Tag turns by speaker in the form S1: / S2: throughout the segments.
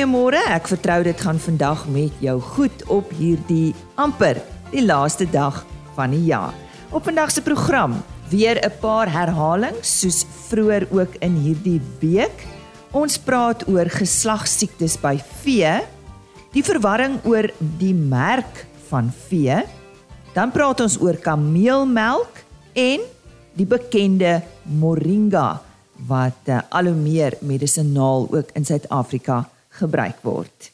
S1: Goeiemôre. Ek vertrou dit gaan vandag met jou goed op hierdie amper die laaste dag van die jaar. Op vandag se program weer 'n paar herhalings soos vroeër ook in hierdie week. Ons praat oor geslagsiektes by vee, die verwarring oor die merk van vee. Dan praat ons oor kameelmelk en die bekende moringa wat uh, al hoe meer medisinaal ook in Suid-Afrika gebruik word.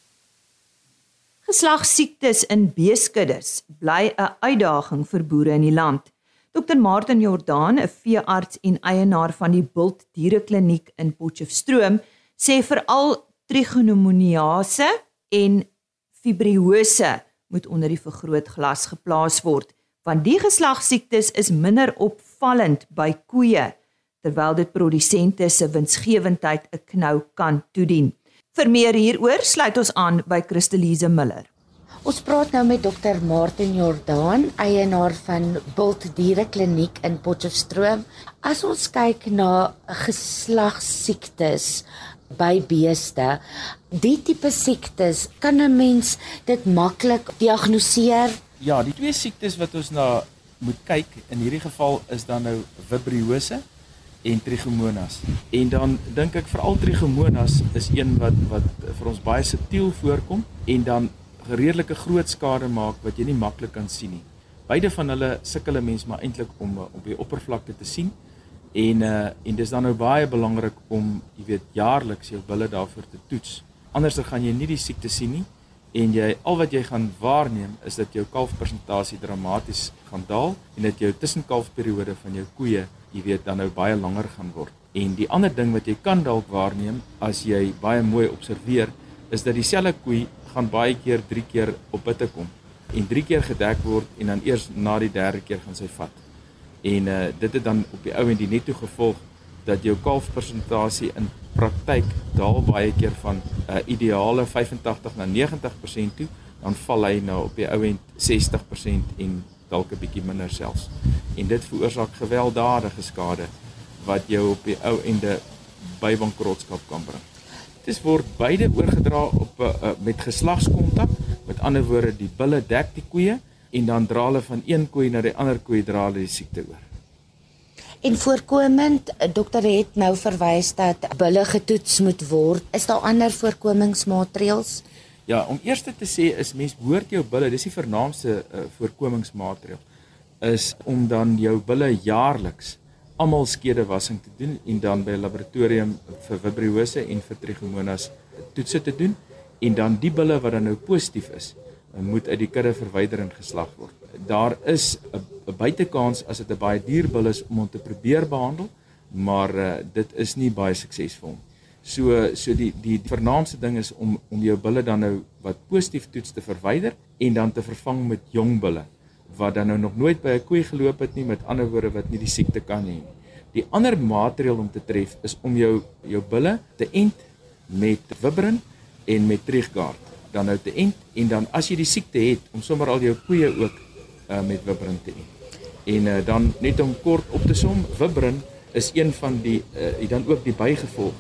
S1: Geslagsiektes in beeskuddes bly 'n uitdaging vir boere in die land. Dr Martin Jordaan, 'n veearts en eienaar van die Bult Dierekliniek in Potchefstroom, sê veral trigonomoniase en fibriose moet onder die vergrootglas geplaas word, want die geslagsiektes is minder opvallend by koeie terwyl dit produsente se winsgewendheid 'n knou kan toedien. Vir meer hieroor sluit ons aan by Christelise Miller.
S2: Ons praat nou met dokter Martin Jordaan, eienaar van Bult Dierekliniek in Potchefstroom. As ons kyk na geslagsiektes by beeste, die tipe siektes, kan 'n mens dit maklik diagnoseer?
S3: Ja, die twee siektes wat ons na moet kyk in hierdie geval is dan nou vibriose en trichomonas. En dan dink ek veral trichomonas is een wat wat vir ons baie subtiel voorkom en dan redelike groot skade maak wat jy nie maklik kan sien nie. Beide van hulle sukkel 'n mens maar eintlik om op die oppervlakte te sien. En uh en dis dan nou baie belangrik om jy weet jaarliks jou bulle daarvoor te toets. Anders dan gaan jy nie die siekte sien nie en jy al wat jy gaan waarneem is dat jou kalfpersentasie dramaties gaan daal en dat jou tussenkalfperiode van jou koeie jy weet dan nou baie langer gaan word. En die ander ding wat jy kan dalk waarneem as jy baie mooi observeer, is dat dieselfde koei gaan baie keer 3 keer op hitte kom en 3 keer gedek word en dan eers na die derde keer gaan sy vat. En uh dit het dan op die ou en die netto gevolg dat jou kalfpersentasie in praktyk daal baie keer van 'n uh, ideale 85 na 90% toe, dan val hy nou op die ou end 60% en dalk 'n bietjie minder selfs. En dit veroorsaak gewelddadige skade wat jou op die ou ende by bankrotskap kan bring. Dit word beide oorgedra op uh, met geslagskontak. Met ander woorde, die bulle dek die koeie en dan dra hulle van een koei na die ander koei dra hulle die siekte oor.
S2: En voorkomend, dokter het nou verwys dat bulle getoets moet word. Is daar ander voorkomingsmaatreëls?
S3: Ja, om eers te sê is mens behoort jou bulle, dis die vernaamste uh, voorkomingsmaatreël is om dan jou bulle jaarliks almal skedewassing te doen en dan by 'n laboratorium vir vibriose en vir trichomonas toetse te doen en dan die bulle wat dan nou positief is, moet uit die kudde verwyder en geslag word. Daar is 'n buitekans as dit 'n baie duur bil is om hom te probeer behandel, maar uh, dit is nie baie suksesvol nie. So so die die vernaamste ding is om om jou bulle dan nou wat positief toets te verwyder en dan te vervang met jong bulle wat dan nou nog nooit by 'n koei geloop het nie met ander woorde wat nie die siekte kan hê nie. Die ander maatreel om te tref is om jou jou bulle te ent met Vibrin en met Trigard dan nou te ent en dan as jy die siekte het om sommer al jou koeie ook uh, met Vibrin te ent. En uh, dan net om kort op te som, Vibrin is een van die uh, dan ook die bygevolg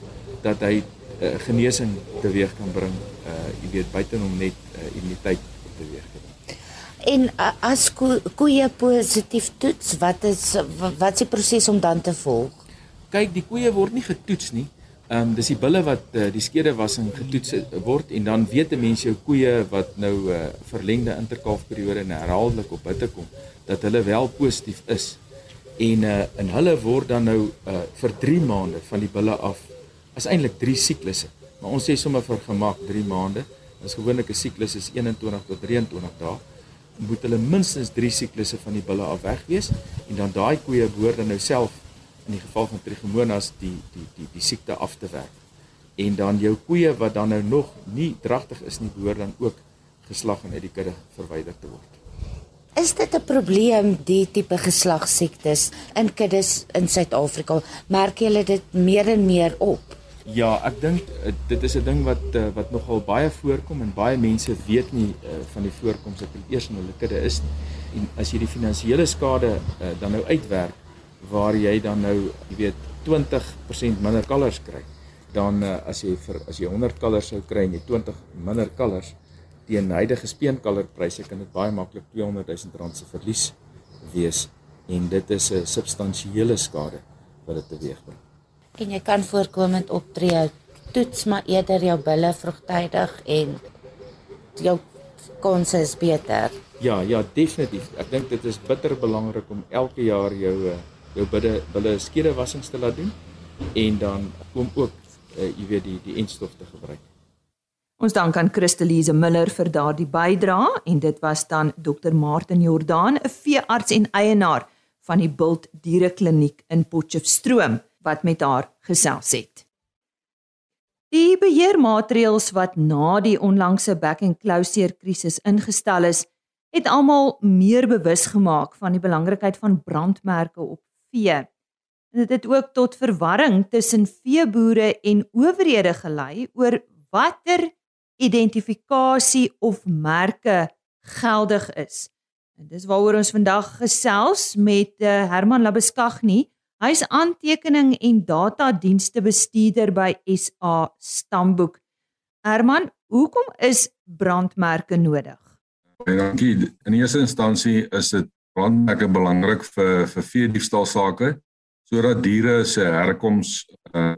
S3: dat hy uh, genesing teweeg kan bring. Uh jy weet buite om net uh, immuniteit teweeg te bring.
S2: En uh, as ko koeie positief toets, wat is wat is die proses om dan te volg?
S3: Kyk, die koeie word nie getoets nie. Ehm um, dis die bulle wat uh, die skedewassing getoets word en dan weet 'n mens jou koeie wat nou uh, verlengde interkalfperiode en herhaaldelik op hitte kom dat hulle wel positief is. En uh, en hulle word dan nou uh, vir 3 maande van die bulle af is eintlik 3 siklusse. Maar ons sê sommer vir gemak 3 maande. Dis gewoonlik 'n siklus is 21 tot 23 dae. Moet hulle minstens 3 siklusse van die bulle af weg wees en dan daai koeie behoort dan nou self in die geval van trichomonas die die die die siekte af te werk. En dan jou koeie wat dan nou nog nie dragtig is nie behoort dan ook geslag en uit die kudde verwyder te word.
S2: Is dit 'n probleem die tipe geslagsiektes in kuddes in Suid-Afrika? Merk julle dit meer en meer op?
S3: Ja, ek dink eh, dit is 'n ding wat eh, wat nogal baie voorkom en baie mense weet nie uh, van die voorkoms dat dit eers in hulle kudde is. En as jy die finansiële skade uh, dan nou uitwerk waar jy dan nou, jy weet, 20% minder kalvers kry, dan uh, as jy vir as jy 100 kalvers sou kry en jy 20 minder kalvers teen huidige speenkalverpryse kan dit baie maklik 200 000 rand se verlies wees en dit is 'n substansiële skade wat dit teweegbring.
S2: En jy kan voorkomend optree toets maar eerder jou bulle vroegtydig en jou kanse is beter.
S3: Ja, ja, definitief. Ek dink dit is bitter belangrik om elke jaar jou eh, jou bulle bulle skedewassings te laat doen en dan kom ook uh, jy weet die die enstof te gebruik.
S1: Ons dank aan Christelise Miller vir daardie bydrae en dit was dan Dr. Martin Jordaan, 'n veearts en eienaar van die Bult Dierekliniek in Potchefstroom wat met haar gesels het. Die beheermaatreëls wat na die onlangse back and closure krisis ingestel is, het almal meer bewus gemaak van die belangrikheid van brandmerke op vee. En dit het ook tot verwarring tussen veeboere en owerhede gelei oor watter identifikasie of merke geldig is. En dis waaroor ons vandag gesels met uh, Herman Labeskagni. Hy's aantekening en datadienste bestuurder by SA Stamboek. Herman, hoekom is brandmerke nodig?
S4: Dankie. In eerste instansie is dit brandmerke belangrik vir vir veediefstal sake sodat diere se herkoms uh,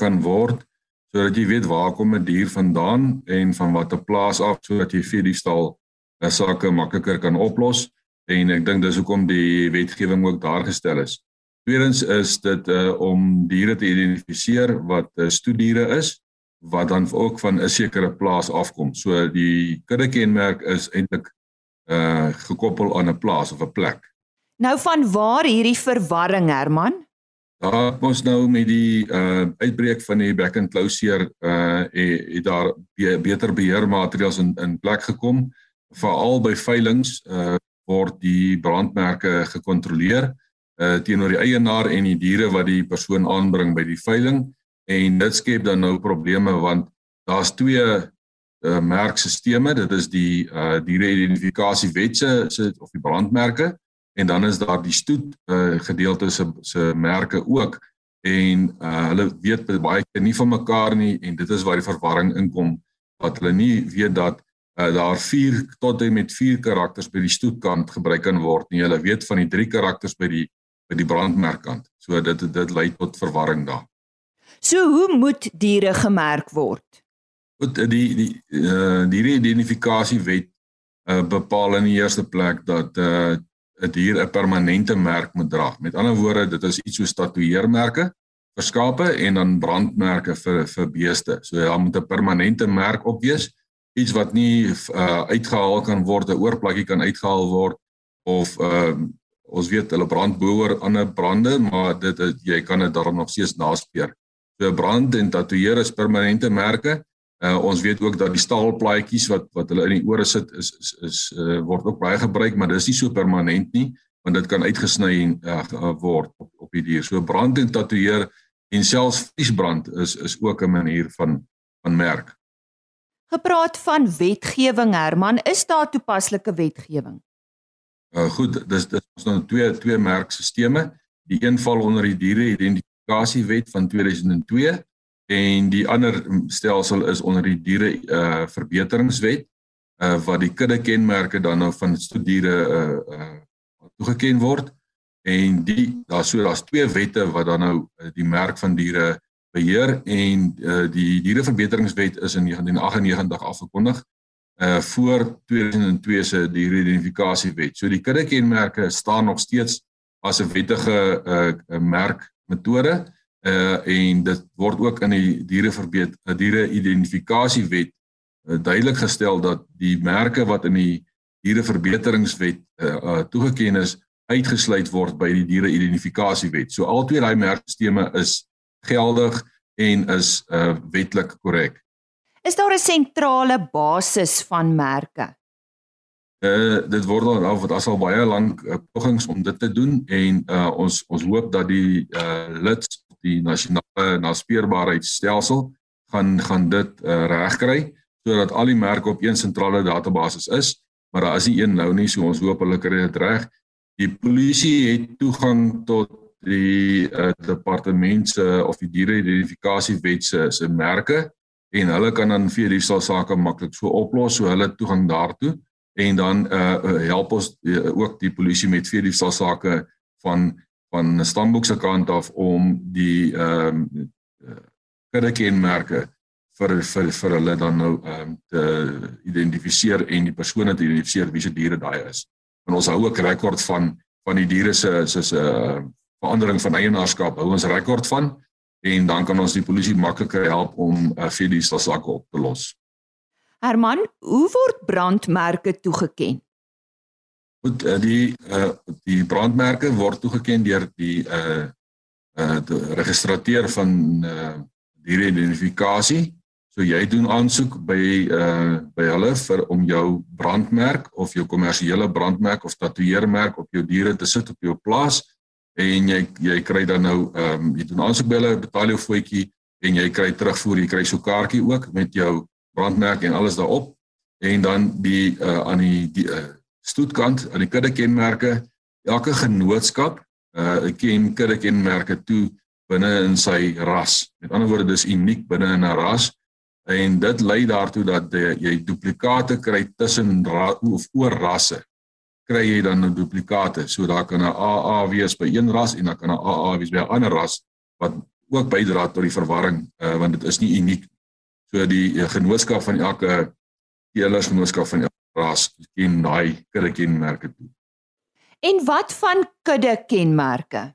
S4: kan word sodat jy weet waar kom 'n dier vandaan en van watter plaas af sodat jy veediefstal uh, sake makliker kan oplos en ek dink dis hoekom die wetgewing ook daar gestel is. Tweedens is dit uh, om diere te identifiseer wat uh, stoediere is wat dan ook van 'n sekere plaas afkom. So die kuddekenmerk is eintlik uh gekoppel aan 'n plaas of 'n plek.
S1: Nou van waar hierdie verwarring Herman?
S4: Daar ons nou met die uh uitbreek van die back and closure uh het daar be beter beheermaatreëls in in plek gekom. Veral by veilinge uh word die brandmerke gekontroleer uh teenoor die eienaar en die diere wat die persoon aanbring by die veiling. En dit skep dan nou probleme want daar's twee uh, merkstelsels dit is die uh, diere identifikasiewet se of die brandmerke en dan is daar die stoet uh, gedeelte se se merke ook. En uh, hulle weet baie keer nie van mekaar nie en dit is waar die verwarring inkom wat hulle nie weet dat uh, daar 4 tot en met 4 karakters by die stoetkant gebruik kan word nie. Hulle weet van die 3 karakters by die by die brandmerkkant so dit dit lei tot verwarring daar
S1: So hoe moet diere gemerk word?
S4: Goed, die die uh die identifikasiewet uh bepaal in die eerste plek dat uh 'n dier 'n permanente merk moet dra. Met ander woorde, dit is iets soos tatoeëermerke vir skape en dan brandmerke vir vir beeste. So daar ja, moet 'n permanente merk op wees, iets wat nie uh uitgehaal kan word, 'n oorplakkie kan uitgehaal word of uh ons weet hulle brand boor ander brande, maar dit is, jy kan dit daarom nog steeds naspeur. So brand en tatoeëer is permanente merke. Uh, ons weet ook dat die staalplaatjies wat wat hulle in die ore sit is is, is uh, word ook baie gebruik, maar dis nie so permanent nie, want dit kan uitgesny en uh, word op op die dier. So brand en tatoeëer en selfs vliesbrand is is ook 'n manier van van merk.
S1: Gepraat van wetgewing Herman, is daar toepaslike wetgewing?
S4: Uh, goed, dis dis ons nou twee twee merkstelsels. Die een val onder die diere identiteit Kommunikasiewet van 2002 en die ander stelsel is onder die diere uh verbeteringswet uh wat die kudde kenmerke dan nou van studiere uh uh toegeken word en die daar so daar's twee wette wat dan nou uh, die merk van diere beheer en uh die diereverbeteringswet is in 1998 afgekondig uh voor 2002 se diere identifikasiewet. So die kudde kenmerke staan nog steeds as 'n wettige uh merk metode uh en dit word ook in die diereverbeet uh, diere identifikasiewet uh, duidelik gestel dat die merke wat in die diereverbeteringswet uh, uh toegeken is uitgesluit word by die diere identifikasiewet. So al twee daai merkstelsels is geldig en is uh wetlik korrek.
S1: Is daar 'n sentrale basis van merke?
S4: Uh dit word al af wat as al baie lank uh, pogings om dit te doen en uh ons ons hoop dat die uh lid die nasionale naspeurbaarheidstelsel gaan gaan dit uh, regkry sodat al die merke op een sentrale database is maar daar is nie een nou nie so ons hoop hulle kry dit reg die polisie het toegang tot die uh, departement se of die diere identifikasiewet se se merke en hulle kan dan vir hierdie sake maklik so oplos so hulle toegang daartoe en dan uh, help ons uh, ook die polisie met vir die sake van van stamboek se kant af om die ehm um, kudde kenmerke vir vir vir hulle dan nou ehm um, te identifiseer en die persone te identifiseer wie se diere daai is. En ons hou ook rekord van van die diere se se se uh, verandering van eienaarskap hou ons rekord van en dan kan ons die polisie makliker help om uh, vir die sake op te los.
S1: Herman, hoe word brandmerke toegeken?
S4: Goed, uh, die uh, die brandmerke word toegeken deur die uh uh die registrateur van uh diere identifikasie. So jy doen aansoek by uh by hulle vir om jou brandmerk of jou kommersiële brandmerk of tatoeëermerk op jou diere te sit op jou plaas en jy jy kry dan nou ehm um, jy doen aansoek by hulle betaal jou voetjie en jy kry terugvoer jy kry so kaartjie ook met jou brandmerk en alles daarop. En dan die uh aan die die uh, stoetkant aan die kudde kenmerke elke genootskap uh ken kudde kenmerke toe binne in sy ras. Met ander woorde dis uniek binne in 'n ras. En dit lei daartoe dat die, jy duplikate kry tussen of oor rasse kry jy dan 'n duplikate. So daar kan 'n AA wees by een ras en dan kan 'n AA wees by 'n ander ras wat ook bydra tot die verwarring uh, want dit is nie uniek. So die uh, genootskap van elke teelers genootskap van elke ras ken daai kudde kenmerke toe.
S1: En wat van kudde kenmerke?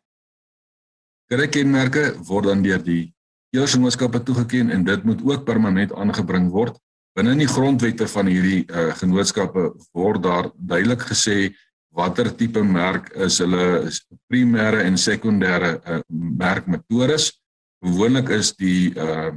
S4: Kudde kenmerke word dan deur die teelers genootskappe toegeken en dit moet ook permanent aangebring word Binne in die grondwette van hierdie uh, genootskappe word daar duidelik gesê watter tipe merk is hulle primêre en sekondêre uh, merkmetodes. Gewoonlik is die uh,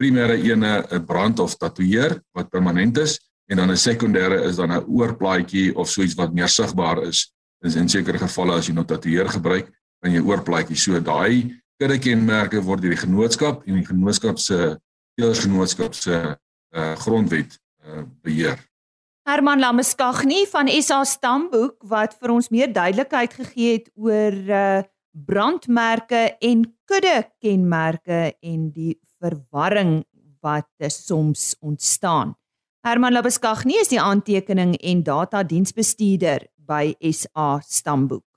S4: primêre ene 'n brand of tatoeëer wat permanent is en dan 'n sekondêre is dan 'n oorplaatjie of so iets wat meer sigbaar is. Dis in sekere gevalle as jy nou tatoeëer gebruik, kan jy oorplaatjie. So daai kudde kenmerke word deur die genootskap en die genootskap se teelersgenootskap se uh, grondwet uh, beheer.
S1: Herman Lameskagni van SA Stamboek wat vir ons meer duidelikheid gegee het oor uh, brandmerke en kudde kenmerke en die verwarring wat soms ontstaan. Herman Lameskagni is die aantekening en data diensbestuurder by SA Stamboek.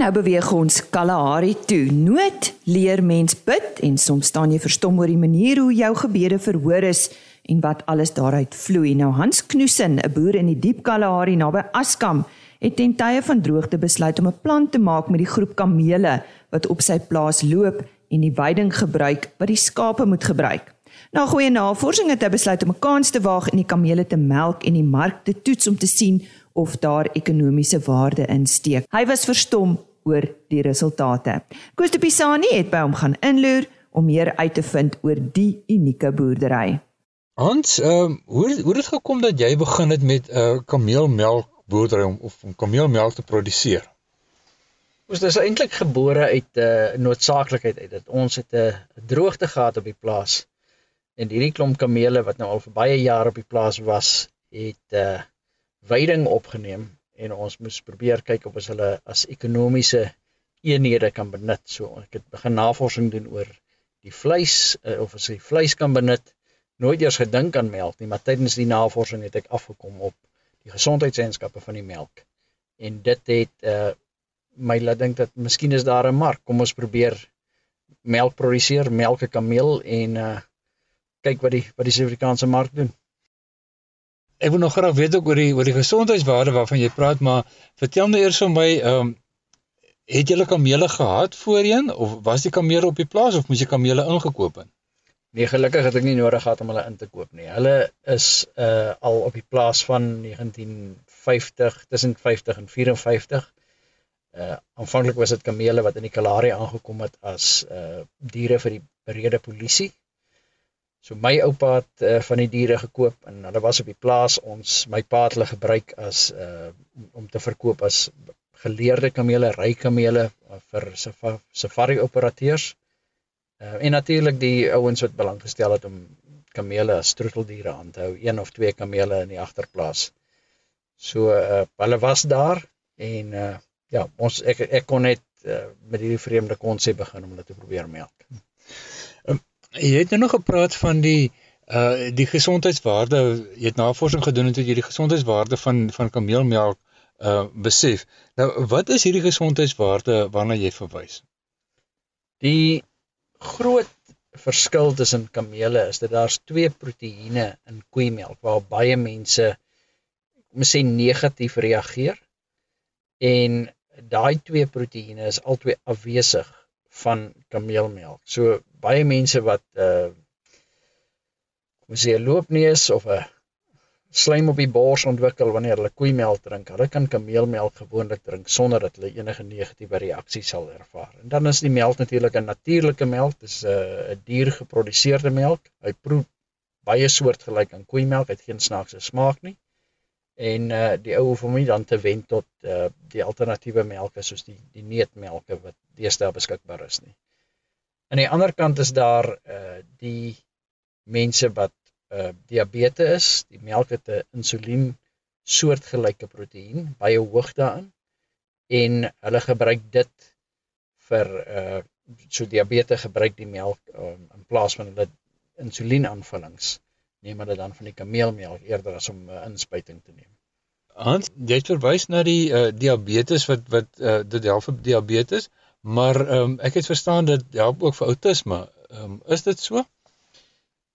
S1: Nou beweeg ons Kalahari toe. Nood leer mens bid en soms staan jy verstom oor die manier hoe jou gebede verhoor is en wat alles daaruit vloei. Nou Hans Knoesen, 'n boer in die diep Kalahari naby Askam, het ten tye van droogte besluit om 'n plan te maak met die groep kamele wat op sy plaas loop en die veiding gebruik wat die skape moet gebruik. Na goeie navorsing het hy besluit om 'n kans te waag en die kamele te melk en die mark te toets om te sien of daar ekonomiese waarde in steek. Hy was verstom oor die resultate. Koos de Pisani het by hom gaan inloer om meer uit te vind oor die unieke boerdery.
S5: Hans, ehm uh, hoe hoe het gekom dat jy begin het met 'n uh, kameelmelk boerdery om of om kameelmelk te produseer?
S6: Ons is eintlik gebore uit 'n uh, noodsaaklikheid uit dat ons het 'n uh, droogte gehad op die plaas. En hierdie klomp kamele wat nou al vir baie jare op die plaas was, het 'n uh, veiding opgeneem en ons moes probeer kyk of ons hulle as ekonomiese eenhede kan benut. So ek het begin navorsing doen oor die vleis uh, of as jy vleis kan benut. Nooit eers gedink aan melk nie, maar tydens die navorsing het ek afgekom op die gesondheidseenskappe van die melk. En dit het uh my laat dink dat miskien is daar 'n mark. Kom ons probeer melk produseer, melk 'n kameel en uh kyk wat die wat die Suid-Afrikaanse mark doen.
S5: Ek wil nog graag weet ook oor die oor die gesondheidswaarde waarvan jy praat, maar vertel my eers vir my, ehm um, het julle kamele gehad voorheen of was die kamele op die plaas of moes jy kamele ingekoop het?
S6: Nee, gelukkig het ek nie nodig gehad om hulle in te koop nie. Hulle is uh al op die plaas van 1950, tussen 50 en 54. Uh aanvanklik was dit kamele wat in die Kalahari aangekom het as uh diere vir die berede polisie So my oupa het uh, van die diere gekoop en hulle was op die plaas ons my pa het hulle gebruik as uh om te verkoop as geleerde kamele, ry kamele uh, vir safari operateurs. Uh, en natuurlik die ouens wat belang gestel het om kamele as troeteldiere aan te hou, een of twee kamele in die agterplaas. So uh, hulle was daar en uh, ja, ons ek ek kon net uh, met hierdie vreemde konsep begin om hulle te probeer melk.
S5: Um, jy het nou nog gepraat van die uh die gesondheidswaarde, jy het navorsing gedoen en jy die gesondheidswaarde van van kameelmelk uh besef. Nou wat is hierdie gesondheidswaarde waarna jy verwys?
S6: Die groot verskil tussen kamele is dat daar's twee proteïene in koeimelk waar baie mense kom sê negatief reageer en daai twee proteïene is albei afwesig van kameelmelk. So baie mense wat uh kom sê 'n loopneus of 'n slaim op die bors ontwikkel wanneer hulle koeimelk drink. Hulle kan kameelmelk gewoonlik drink sonder dat hulle enige negatiewe reaksie sal ervaar. En dan is die melk natuurlik 'n natuurlike melk, dis 'n uh, 'n diergeproduseerde melk. Hy proe baie soortgelyk aan koeimelk, hy het geen snaakse smaak nie. En uh die ou hoef hom nie dan te wend tot uh die alternatiewe melke soos die die neutmelke wat deesdae beskikbaar is nie. Aan die ander kant is daar uh die mense wat uh diabetes is, die melk het 'n insulien soortgelyke proteïen, baie hoog daarin. En hulle gebruik dit vir uh so diabetes gebruik die melk um, in plaas van hulle insuliinaanvullings neem hulle dan van die kameelmelk eerder as om 'n uh, inspuiting te neem.
S5: Hans, jy het verwys na die uh, diabetes wat wat uh, dit help vir diabetes, maar um, ek het verstaan dit help ook vir outisme. Um, is dit so?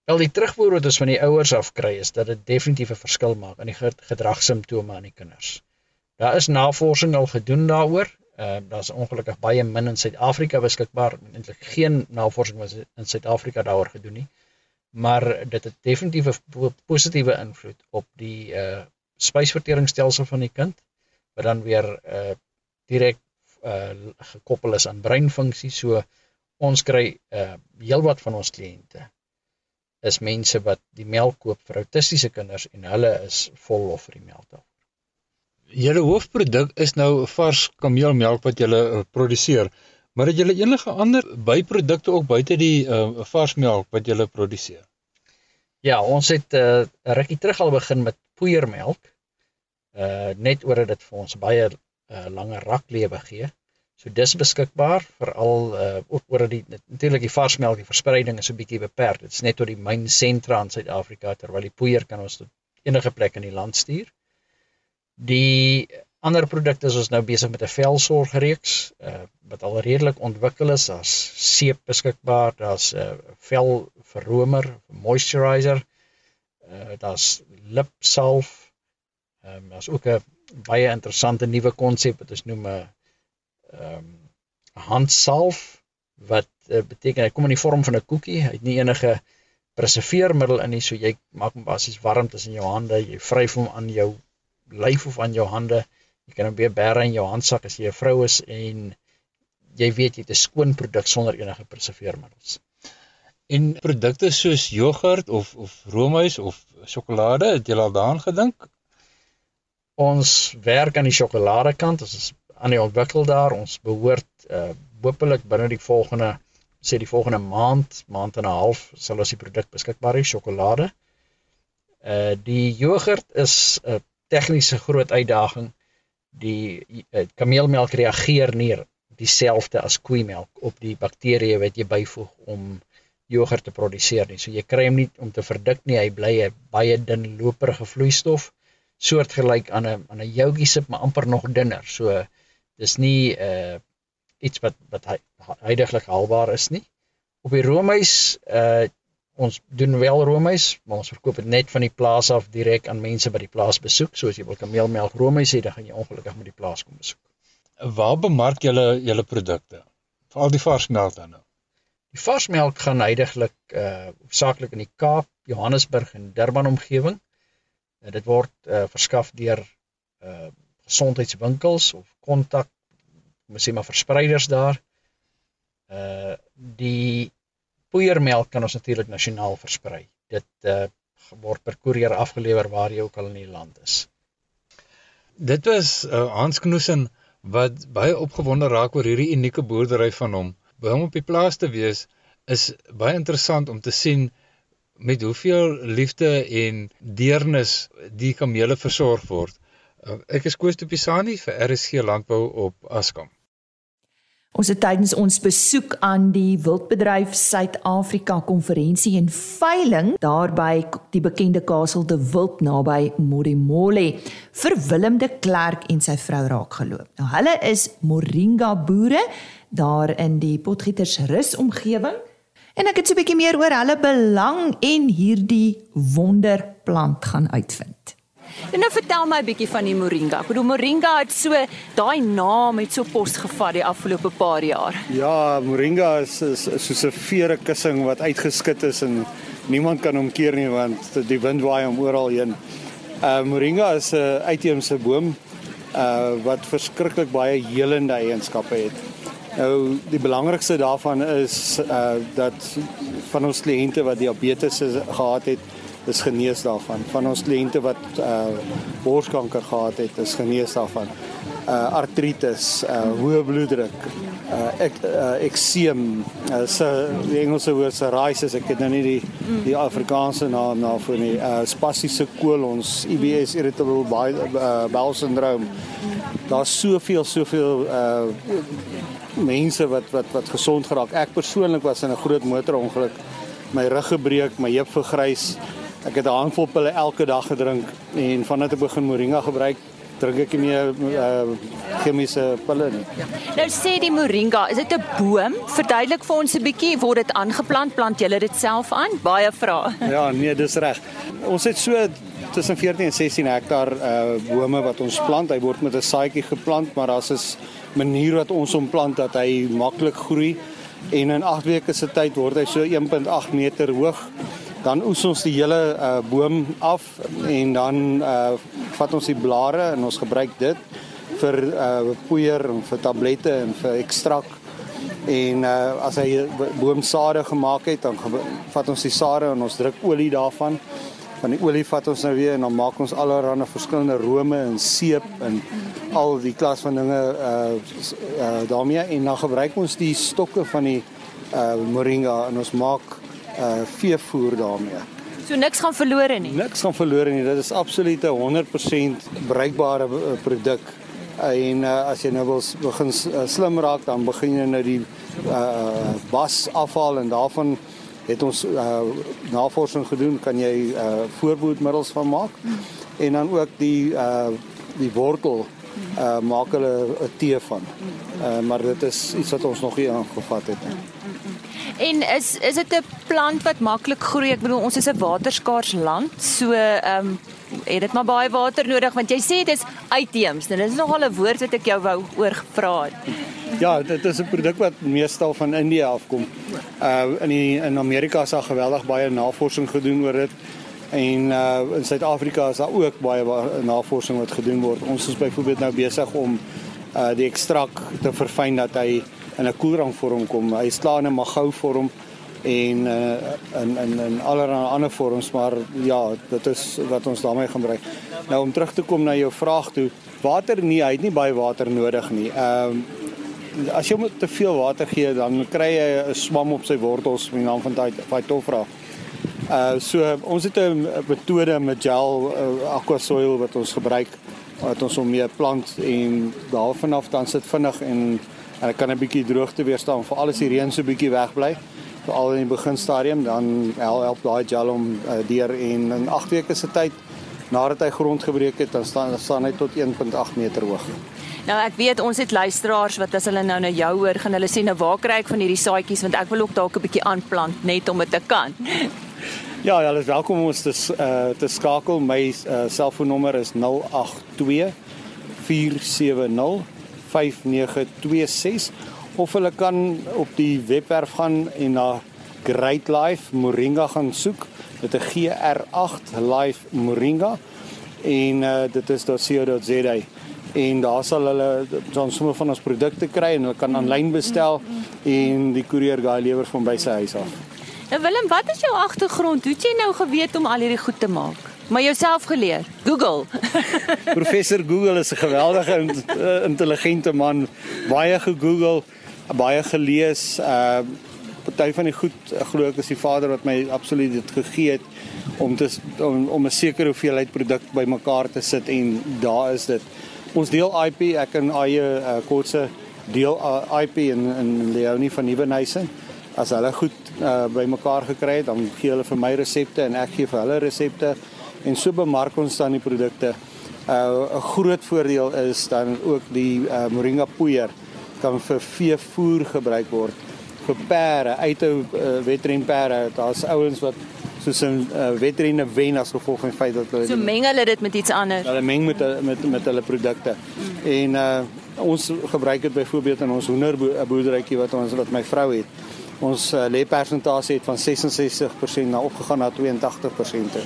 S6: Wel die terugvoer wat ons van die ouers af kry is dat dit definitief 'n verskil maak in die gedragssimptome aan die kinders. Daar is navorsing al gedoen daaroor. Ehm uh, daar's ongelukkig baie min in Suid-Afrika beskikbaar. Eintlik geen navorsing was in Suid-Afrika daaroor gedoen nie. Maar dit het definitief 'n positiewe invloed op die uh spysverteringsstelsel van die kind wat dan weer uh direk uh gekoppel is aan breinfunksie. So ons kry uh heelwat van ons kliënte is mense wat die melk koop vir autistiese kinders en hulle is vol lof vir die melk daarvoor.
S5: Julle hoofproduk is nou vars kameelmelk wat julle uh, produseer, maar het julle enige ander byprodukte ook buite die uh, vars melk wat julle produseer?
S6: Ja, ons het 'n uh, rukkie terug al begin met poeiermelk. Uh net oor dit vir ons baie uh, langer raklewe gee. So dis beskikbaar veral uh oor die natuurlik die varsmelk die verspreiding is 'n bietjie beperk. Dit is net tot die myn sentra in Suid-Afrika terwyl die poeier kan ons tot enige plek in die land stuur. Die ander produkte is ons nou besig met 'n velsorgreeks uh wat al redelik ontwikkel is. Daar's seep beskikbaar, daar's 'n uh, velverromer, moisturizer. Uh daar's lipsalf. Ehm um, daar's ook 'n baie interessante nuwe konsep wat ons noem 'n uh, ehm um, handsalf wat uh, beteken hy kom in die vorm van 'n koekie. Hy het nie enige preserveermiddel in nie, so jy maak hom basies warm tussen jou hande. Jy vryf hom aan jou lyf of aan jou hande. Jy kan hom weer bære in jou handsak as jy 'n vrou is en jy weet jy het 'n skoon produk sonder enige preserveermiddels.
S5: En produkte soos jogurt of of roomys of sjokolade, het jy al daaraan gedink?
S6: Ons werk aan die sjokolade kant. Ons is aan die ontwikkel daar. Ons behoort uh hopelik binne die volgende sê die volgende maand, maand en 'n half sal ons die produk beskikbaar hê, sjokolade. Uh die jogurt is 'n tegniese groot uitdaging. Die uh, kameelmelk reageer nie dieselfde as koeimelk op die bakterieë wat jy byvoeg om jogurt te produseer nie. So jy kry hom nie om te verdik nie. Hy bly 'n baie dun loperige vloeistof soortgelyk aan 'n aan 'n joutjie sip maar amper nog dunner. So dis nie uh iets wat wat heidaglik haalbaar is nie. Op die roomys uh ons doen wel roomys, maar ons verkoop dit net van die plaas af direk aan mense wat die plaas besoek. So as jy wil kameelmelk roomys hê, dan gaan jy ongelukkig met die plaas kom besoek.
S5: Waar bemark julle julle produkte? Veral die varsmelk dan nou.
S6: Die varsmelk gaan heidaglik uh saaklik in die Kaap, Johannesburg en Durban omgewing. Uh, dit word uh verskaf deur uh gesondheidswinkels of kontak moet sê maar verspreiders daar. Uh die poeiermelk kan ons natuurlik nasionaal versprei. Dit uh word per koerier afgelewer waar jy ook al in die land is.
S5: Dit was uh, Hans Knoesen wat baie opgewonde raak oor hierdie unieke boerdery van hom. By hom op die plaas te wees is baie interessant om te sien met hoeveel liefde en deernis die kamele versorg word. Uh, ek is Koos de Pisani vir RSG Landbou op Askam.
S1: Ons het tydens ons besoek aan die Wildbedryf Suid-Afrika konferensie en veiling daarby die bekende Kasteel de Wild naby Modimolle vir Willem de Klerk en sy vrou raak geloop. Nou hulle is moringa boere daar in die Potgietersrus omgewing en ek het so 'n bietjie meer oor hulle belang en hierdie wonderplant gaan uitvind.
S7: En nou vertel my 'n bietjie van die moringa. Ek bedoel moringa het so daai naam het so pos gevat die afgelope paar jaar.
S8: Ja, moringa is, is, is soos 'n vere kussing wat uitgeskit is en niemand kan hom keer nie want die wind waai hom oral heen. Uh moringa is 'n uitheemse boom uh wat verskriklik baie helende eienskappe het. Nou die belangrikste daarvan is uh dat van ons kliënte wat diabetes gehad het, is genees daarvan. Van ons kliënte wat uh borskanker gehad het, is genees daarvan. Uh artritis, uh hoë bloeddruk, uh ek uh, uh, die Engelse woord psoriasis, ek het nou nie die die Afrikaanse naam daarvoor nie. Uh spastiese kolons, IBS irritable bowel, uh, bowel syndrome. Daar's soveel soveel uh mense wat wat wat gesond geraak. Ek persoonlik was in 'n groot motorongeluk. My rug gebreek, my heup vergrys. Ek het 'n handvol pille elke dag gedrink en vandat ek begin moringa gebruik, drink ek nie meer uh, chemiese pille nie. Ja.
S7: Nou sê die moringa, is dit 'n boom? Verduidelik vir ons 'n bietjie, word dit aangeplant? Plant julle dit self aan? Baie vrae.
S8: Ja, nee, dis reg. Ons het so tussen 14 en 16 hektaar uh bome wat ons plant. Hy word met 'n saadjie geplant, maar daar's 'n manier wat ons hom plant dat hy maklik groei. En in 8 weke se tyd word hy so 1.8 meter hoog. Dan oes ons die hele uh, boom af en dan uh, vat ons die blare en ons gebruik dit vir uh, poeier en vir tablette en vir ekstrak. En uh, as hy boomsade gemaak het dan vat ons die sade en ons druk olie daarvan van die olie vat ons nou weer en dan maak ons allerlei verskillende rome en seep en al die klas van dinge uh, uh daarmee en dan gebruik ons die stokke van die uh moringa en ons maak uh veevoer daarmee.
S7: So niks gaan verlore nie.
S8: Niks gaan verlore nie. Dit is absoluut 'n 100% bruikbare produk. En uh, as jy nou wil begin slim raak, dan begin jy nou die uh bas afhaal en daarvan het ons uh navorsing gedoen, kan jy uh voorboedmiddels van maak. En dan ook die uh die wortel uh maak hulle 'n tee van. Uh maar dit is iets wat ons nog nie aangevat het nie.
S7: En is is dit 'n plant wat maklik groei? Ek bedoel ons is 'n waterskaars land, so ehm um, het dit maar baie water nodig want jy sê dit is uitheems. Nou, dit is nogal 'n woord wat ek jou wou oor gevra het.
S8: Ja, dit is 'n produk wat meestal van Indië afkom. Uh in die, in Amerika is daar geweldig baie navorsing gedoen oor dit. En uh in Suid-Afrika is daar ook baie navorsing wat gedoen word. Ons is byvoorbeeld nou besig om uh die ekstrak te verfyn dat hy in 'n koelrang vorm kom. Hy slaan in 'n magou vorm en uh, in in in allerlei ander vorms, maar ja, dit is wat ons daarmee gebruik. Nou om terug te kom na jou vraag toe, water nie, hy het nie baie water nodig nie. Ehm um, as jy te veel water gee, dan kry jy 'n swam op sy wortels met die naam van Phytophthora. Uh so ons het 'n metode met gel uh, aqua soil wat ons gebruik wat ons om mee plant en daarvan af dan sit vinnig en en ek kan 'n bietjie droogte weerstaan vir alles die reën so bietjie wegbly veral in die beginstadium dan help, help daai gel om uh, deur en in 8 weke se tyd nadat hy grond gebreek het dan staan staan hy tot 1.8 meter hoog.
S7: Nou ek weet ons het luisteraars wat as hulle nou na jou hoor gaan hulle sê nou waar kry ek van hierdie saadjies? Want ek wil ook dalk 'n bietjie aanplant net om dit te kan.
S8: Ja, ja, is welkom om ons te uh, te skakel. My uh, selfoonnommer is 082 470 5926 of hulle kan op die webwerf gaan en na Great Life Moringa gaan soek. Met 'n GR8 Life Moringa. En uh, dit is .co.za en daar sal hulle dan sommer van ons produkte kry en hulle kan aanlyn bestel en die koerier gaan lewer van by sy huis af.
S7: Nou Willem, wat is jou agtergrond? Hoe het jy nou geweet om al hierdie goed te maak? Maar jouself geleer. Google.
S8: Professor Google is 'n geweldige intelligente man. Baie gegoogel, baie gelees. Uh party van die goed glo ek is die Vader wat my absoluut dit gegee het om te om, om 'n sekere hoeveelheid produk bymekaar te sit en daar is dit. Ons deel IP, ek en eie uh, kortse deel uh, IP in in Leonie van Nieuwenhuise. As hulle goed uh, bymekaar gekry het, dan gee hulle vir my resepte en ek gee vir hulle resepte en so bemark ons dan die produkte. 'n uh, Groot voordeel is dan ook die uh, moringa poeier kan vir veevoer gebruik word vir perde, uithou uh, wetrenperde. Daar's ouens wat soos 'n uh, wetrenne wen as gevolg van die feit dat hulle
S7: So meng hulle dit met iets anders.
S8: Hulle meng met met met hulle produkte. Mm. En uh ons gebruik dit byvoorbeeld in ons hoenderboerderytjie wat ons wat my vrou het. Ons uh, lê persentasie het van 66% na opgegaan na 82%.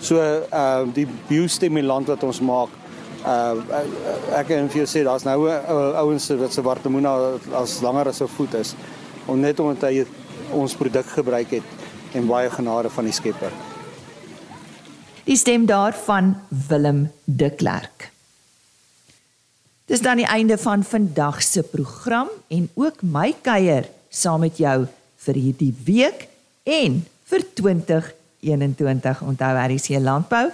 S8: So uh die biostimulant wat ons maak uh ek kan vir jou sê daar's nou ouens wat se wartemoena as langer as 'n voet is om net omdat hy ons produk gebruik het en baie genade van die Skepper.
S1: Die stem daarvan Willem de Klerk. Dis dan die einde van vandag se program en ook my kuier saam met jou vir hierdie week en vir 2021. Onthou RC Landbou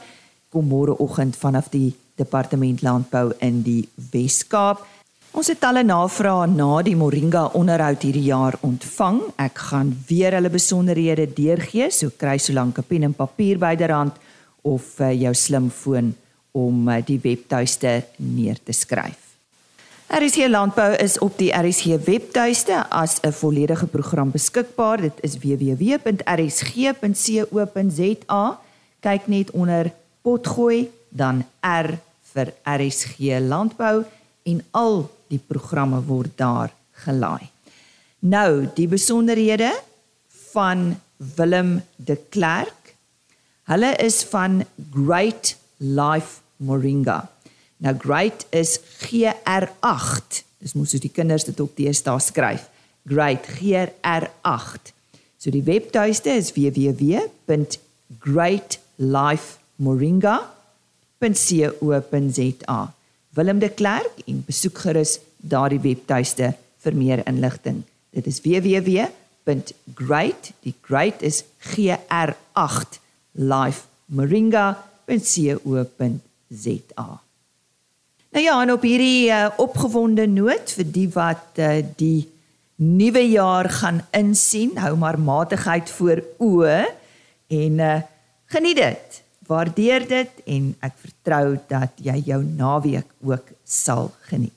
S1: kom môreoggend vanaf die Departement Landbou in die Wes-Kaap. Ons het talle navrae na die Moringa onderhoud hierdie jaar ontvang. Ek gaan weer hulle besonderhede deurgee, so kry so lank 'n pen en papier byderhand of uh, jou slimfoon om uh, die webtuiste neer te skryf. RSG Landbou is op die RSG webtuiste as 'n volledige program beskikbaar. Dit is www.rsg.co.za. Kyk net onder potgooi dan R vir RSG Landbou en al die programme word daar gelaai. Nou, die besonderhede van Willem de Klerk. Hulle is van Great Life Moringa. Nou Great is GR8. Dis mos soos die kinders dit op die staan skryf. Great GR8. So die webtuiste is www.greatlifemoringa.co.za. Willem de Klerk en besoek gerus daardie webtuiste vir meer inligting. Dit is www.great, die great is GR8 lifemoringa.co.za. Nou ja, en op hierdie uh, opgewonde noot vir die wat uh, die nuwe jaar gaan insien, hou maar matigheid voor oë en uh, geniet dit. Waardeer dit en ek vertrou dat jy jou naweek ook sal geniet.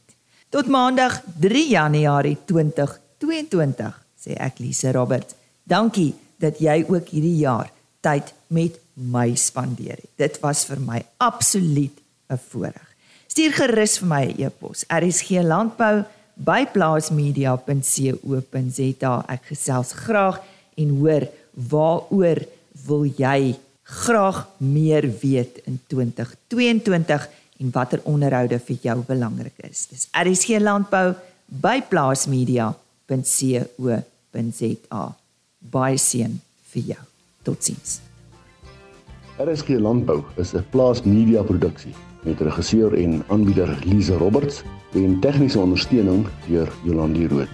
S1: Tot maandag 3 Januarie 2022 sê ek Lise Roberts. Dankie dat jy ook hierdie jaar tyd met my spandeer het. Dit was vir my absoluut 'n voorreg. Stuur gerus vir my 'n e-pos. rsglandbou@plaasmedia.co.za. Ek gesels graag en hoor waaroor wil jy graag meer weet in 2022 en watter onderhoude vir jou belangrik is. Dis rsglandbou@plaasmedia.co.za. Baie seën vir jou. Totsiens.
S9: RSG Landbou is 'n plaasmedia produksie met regisseur en aanbieder Lize Roberts en tegniese ondersteuning deur Jolandi Root.